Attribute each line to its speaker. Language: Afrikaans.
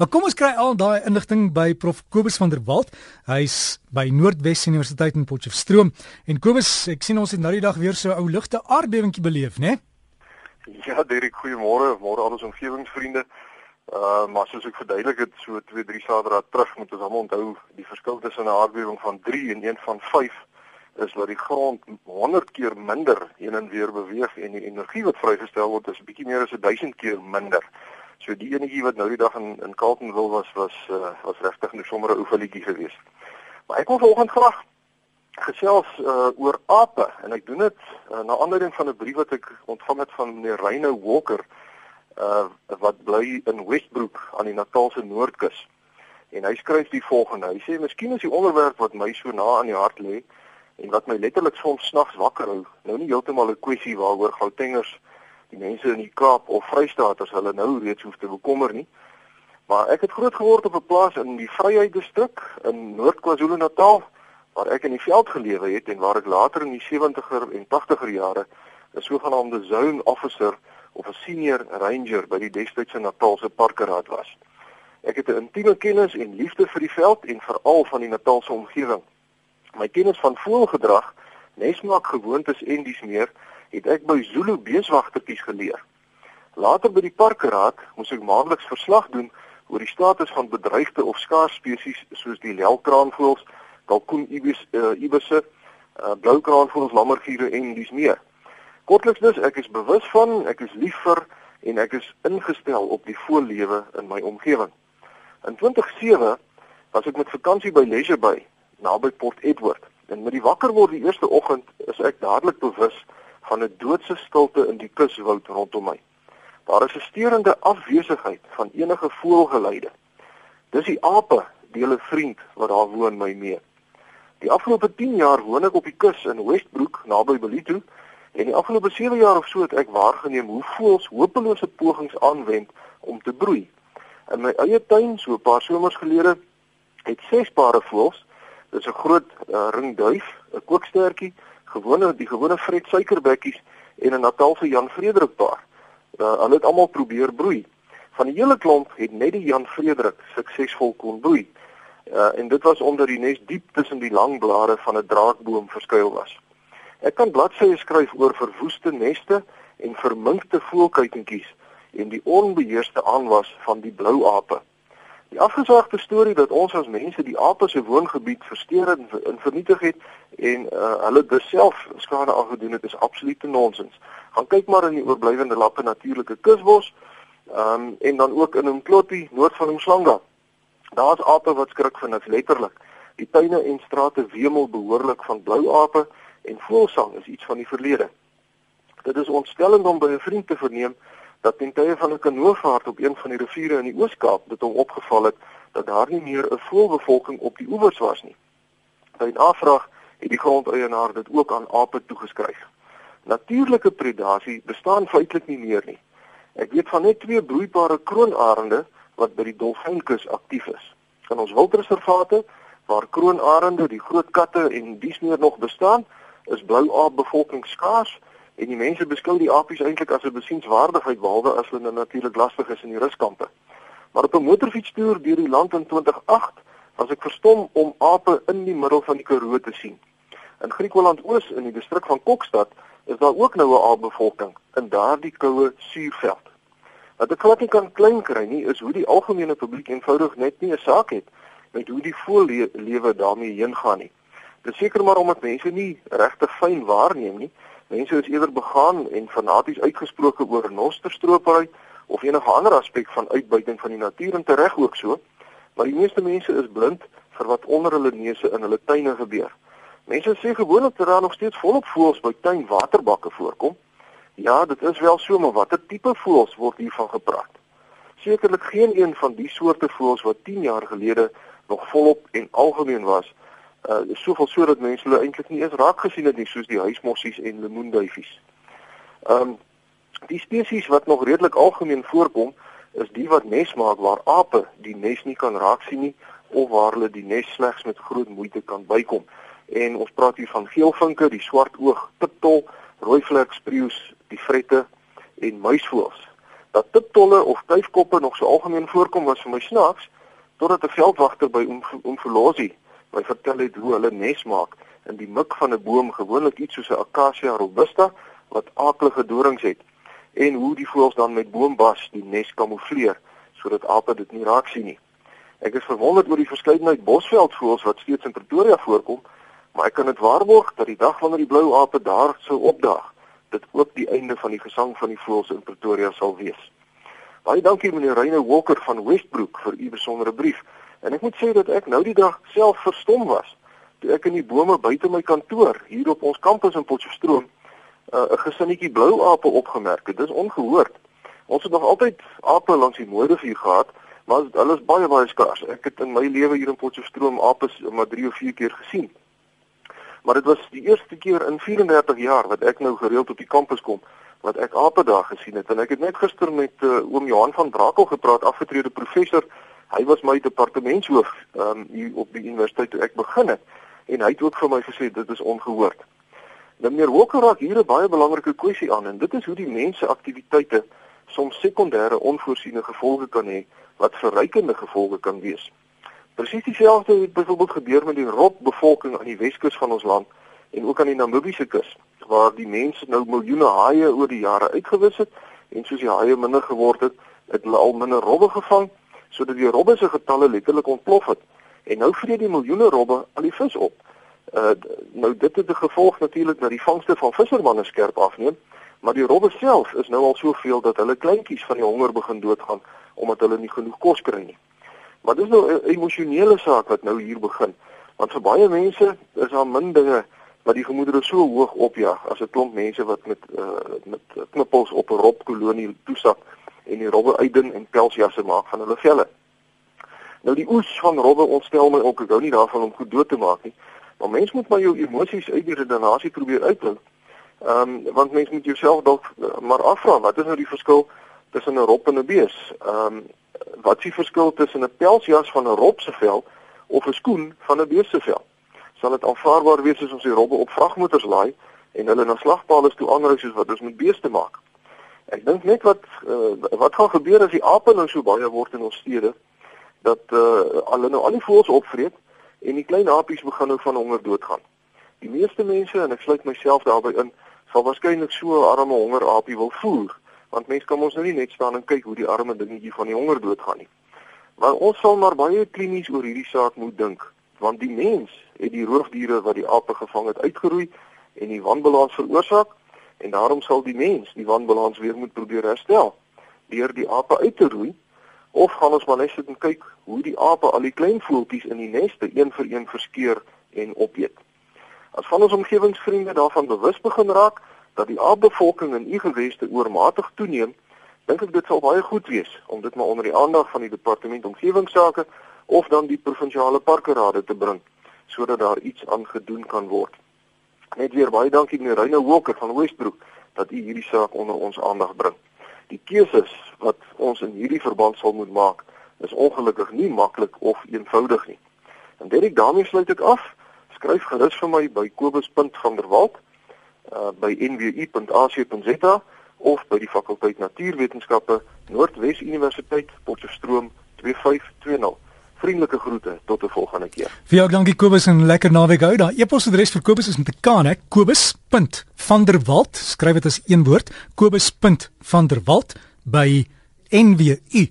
Speaker 1: Maar kom ons kry al daai inligting by Prof Kobus van der Walt. Hy's by Noordwes Universiteit in Potchefstroom. En Kobus, ek sien ons het nou die dag weer so 'n ou ligte aardbewingkie beleef, né?
Speaker 2: Ja, Derek, goeiemôre. Môre al ons omgewingsvriende. Uh maar soos ek verduidelik het so 2, 3 Saterdae terug, moet ons almal onthou die verskil tussen 'n aardbewing van 3 en een van 5 is dat die grond 100 keer minder heen en weer beweeg en die energie wat vrygestel word is bietjie meer as 1000 keer minder. So die enetjie wat nou die dag in in Carltonville was was uh, was regtig net sommer 'n oefenliedjie geweest. Maar ek wil vanoggend graag gesels uh, oor ape en ek doen dit uh, na aanleiding van 'n brief wat ek ontvang het van meneer Reyne Walker uh, wat bly in Westbrook aan die Natalse Noordkus. En hy skryf die volgende. Hy sê miskien is die onderwerp wat my so na aan die hart lê en wat my letterlik soms snags wakker hou, nou nie heeltemal 'n kwessie waaroor Gautengers die mense in die Kaap of Vrystaat as hulle nou reeds hoef te bekommer nie. Maar ek het groot geword op 'n plaas in die Vryheid distrik in Noord-KwaZulu-Natal waar ek in die veld gelewe het en waar ek later in die 70er en 80er jare 'n sogenaamde zone officer of 'n senior ranger by die destydse Natalse parkeraad was. Ek het 'n intieme kennis en liefde vir die veld en veral van die Natalse omgewing. My kennis van voëlgedrag, nesmaak gewoontes en dies meer het ek by Zulu beeswagtertjies geleer. Later by die parkeraad moes ek maandeliks verslag doen oor die status van bedreigde of skaars spesies soos die lelkraanvoëls, kalkoen ibis uh, ibisse, uh, bloukraanvoëls, lammergiere en dis meer. Kortliks dus, ek is bewus van, ek is lief vir en ek is ingestel op die voëllewe in my omgewing. In 2007 was ek met vakansie by Leisure Bay naby Port Edward en met die wakker word die eerste oggend is ek dadelik bewus van 'n doodse stilte in die kuswoud rondom my. Daar is 'n steurende afwesigheid van enige voelgeluide. Dis die ape, die hele vriend wat daar woon my mee. Die afgelope 10 jaar woon ek op die kus in Westbrook naby Ballito en die afgelope 7 jaar of so het ek waargeneem hoe voels hopelose pogings aanwend om te broei. In my eie tuin so 'n paar somers gelede het ses pare voëls, dis 'n groot uh, ringduif, 'n kookstertjie gewone die gewone Fred suikerbekkies en 'n Natalse Jan Frederik paar. Uh, hulle het almal probeer broei. Van die hele klomp het net die Jan Frederik suksesvol kon broei. Uh, en dit was omdat die nes diep tussen die lang blare van 'n draakboom verskuil was. Ek kan bladsye skryf oor verwoeste neste en verminkte voelkuikentjies en die onbeheerste aanwas van die blou ape. Die afgesaagde storie dat ons as mense die ape se woongebied versteur en, en vernietig het en uh, hulle dit self skade aangedoen het is absolute nonsens. Gaan kyk maar in die oorblywende lappe natuurlike kusbos. Ehm um, en dan ook in Umkloti, noord van Umhlanga. Daar's ape wat skrik van niks letterlik. Die tuine en strate wemel behoorlik van blou ape en voelsang is iets van die verlede. Dit is ontstellend om by 'n vriend te verneem dat ten tye van 'n kanoevaart op een van die riviere in die Oos-Kaap dit hom opgeval het dat daar nie meer 'n voëlbevolking op die oewers was nie. By 'n afvraag het die grondeienaar dit ook aan ape toegeskryf. Natuurlike predasie bestaan feitelik nie meer nie. Ek weet van net twee broeibare kroonarende wat by die Dolfynkus aktief is. In ons wildreservate waar kroonarende, die groot katte en dies meer nog bestaan, is blou aap bevolking skaars en die mense beskou die apies eintlik as 'n besienswaardigheid behalwe as hulle nou natuurlik lastig is in die ruskampe. Maar op 'n motorfietstoer deur die land in 2008 was ek verstom om ape in die middel van die Karoo te sien. In Griekeland Oos in die distrik van Kokstad is daar ook nou 'n aapbevolking in daardie koue suurveld. Wat ek glad nie kan klein kry nie is hoe die algemene publiek eenvoudig net nie 'n saak het met hoe die voëllewe daarmee heen gaan nie. Dit seker maar omdat mense nie regtig fyn waarneem nie Mense is eerder begaan en fanaties uitgesproke oor nosterstropery of enige ander aspek van uitbuiting van die natuur en tereg ook so. Maar die meeste mense is blind vir wat onder hulle neuse in hulle tuine gebeur. Mense sê gewoonlik dat daar nog steeds volop voëls by tuinwaterbakke voorkom. Ja, dit is wel so, maar watter tipe voëls word hiervan gepraat? Sekerlik geen een van die soorte voëls wat 10 jaar gelede nog volop en algemeen was uh soveel sodat mense hulle eintlik nie eens raak gesien het nie soos die huismossies en lemoenduifies. Um die spesies wat nog redelik algemeen voorkom is die wat nes maak waar ape die nes nie kan raak sien nie of waar hulle die nes slegs met groot moeite kan bykom. En ons praat hier van geelvinke, die swart oog, pittol, rooi vlek spreeus, die vrette en muisvoëls. Dat tiptolle of duifkoppe nog so algemeen voorkom was vir my snaaks totdat 'n veldwagter by Umfolosi my vertel het hoe hulle nes maak in die mik van 'n boom, gewoonlik iets soos 'n acacia robusta wat aaklige dorings het en hoe die voëls dan met boombas die nes kamoufleer sodat ape dit nie raak sien nie. Ek is verwonderd oor die verskeidenheid bosveldvoëls wat steeds in Pretoria voorkom, maar ek kan dit waarborg dat die dag wanneer die blou ape daar sou opdaag, dit ook die einde van die gesang van die voëls in Pretoria sal wees. Baie dankie meneer Reyne Walker van Westbrook vir u besondere brief. En ek moet sê dat ek nou die dag self verstom was toe ek in die bome buite my kantoor hier op ons kampus in Potchefstroom uh, 'n gesinnetjie blou ape opgemerk het. Dis ongehoord. Ons het nog altyd ape langs die Moedervuur gehad, maar hulle is baie baie skaars. Ek het in my lewe hier in Potchefstroom ape maar 3 of 4 keer gesien. Maar dit was die eerste keer in 34 jaar wat ek nou gereeld op die kampus kom wat ek ape daar gesien het. En ek het net gister met uh, oom Johan van Brakel gepraat, afgetrede professor. Hy was my departementshoof um, hier op die universiteit toe ek begin het en hy het ook vir my gesê dit is ongehoord. Nou meneer Walker raak hier 'n baie belangrike kwessie aan en dit is hoe die mense aktiwiteite soms sekondêre onvoorsiene gevolge kan hê wat verrykende gevolge kan wees. Presies dieselfde het byvoorbeeld gebeur met die robbevolking aan die Weskus van ons land en ook aan die Namibiese kus waar die mense nou miljoene haie oor die jare uitgewis het en soos die haie minder geword het, het hulle al minder robbe gevang sodat die robbe se getalle letterlik ontplof het. En nou vreet die miljoene robbe al die vis op. Uh nou dit het 'n gevolg natuurlik dat die vangste van vissermanne skerp afneem, maar die robbe self is nou al soveel dat hulle kleintjies van die honger begin doodgaan omdat hulle nie genoeg kos kry nie. Maar dis nou 'n emosionele saak wat nou hier begin, want vir baie mense is daar min dinge wat die gemoedere so hoog opjaag as 'n klomp mense wat met uh met knippels op 'n robkolonie toesak en die robbe uitding en pelsjasse maak van hulle velle. Nou die oes van robbe ontstel my ook, ek hou nie daarvan om goed dood te maak nie. Maar mens moet maar jou emosies uit die redenasie probeer uitdruk. Ehm um, want mens moet jouself dalk uh, maar afvra, wat is nou die verskil tussen 'n rob en 'n bees? Ehm um, wat is die verskil tussen 'n pelsjas van 'n rob se vel of 'n skoen van 'n bees se vel? Sal dit aanvaarbaar wees as ons die robbe op vragmotors laai en hulle na slagpale toe aanry soos wat ons met beeste maak? Ek dink net wat uh, wat gaan gebeur as die ape nou so baie word in ons stede? dat uh, hulle nou al die voëls opvreet en die klein apies begin nou van honger doodgaan. Die meeste mense en ek sluit myself daarbey in, sal waarskynlik so 'n arme honger apie wil voer, want mense kan ons nou nie net staan en kyk hoe die arme dingetjie van die honger doodgaan nie. Maar ons sal maar baie klinies oor hierdie saak moet dink, want die mens het die roofdiere wat die ape gevang het uitgeroei en die wanbalans veroorsaak en daarom sal die mens die wanbalans weer moet probeer herstel deur die ape uit te roei of gaan ons maar net sit en kyk hoe die ape al die klein voeltjies in die neste een vir een verskeur en opeet. As van ons omgewingsvriende daarvan bewus begin raak dat die aapbevolking in u geweste oormatig toeneem, dink ek dit sal baie goed wees om dit maar onder die aandag van die departement omgewingsake of dan die provinsiale parkerade te bring sodat daar iets aan gedoen kan word. Net weer baie dankie meneer Reyne Walker van Westbrook dat u hierdie saak onder ons aandag bring die keuses wat ons in hierdie verband sal moet maak is ongelukkig nie maklik of eenvoudig nie. En dit ek daarmee sluit ek af. Skryf gerus vir my by kobus.vanderwalt uh by nwu.ac.za of by die fakulteit natuurwetenskappe Noordwes Universiteit Potchefstroom 2520. Vriendelike groete tot 'n volgende keer.
Speaker 1: Vir jou dankie Kobus en lekker naweek hou. Daai e-posadres vir Kobus is met 'n K, né? Kobus.vanderwalt. Skryf dit as een woord. Kobus.vanderwalt by nwu.ac.za.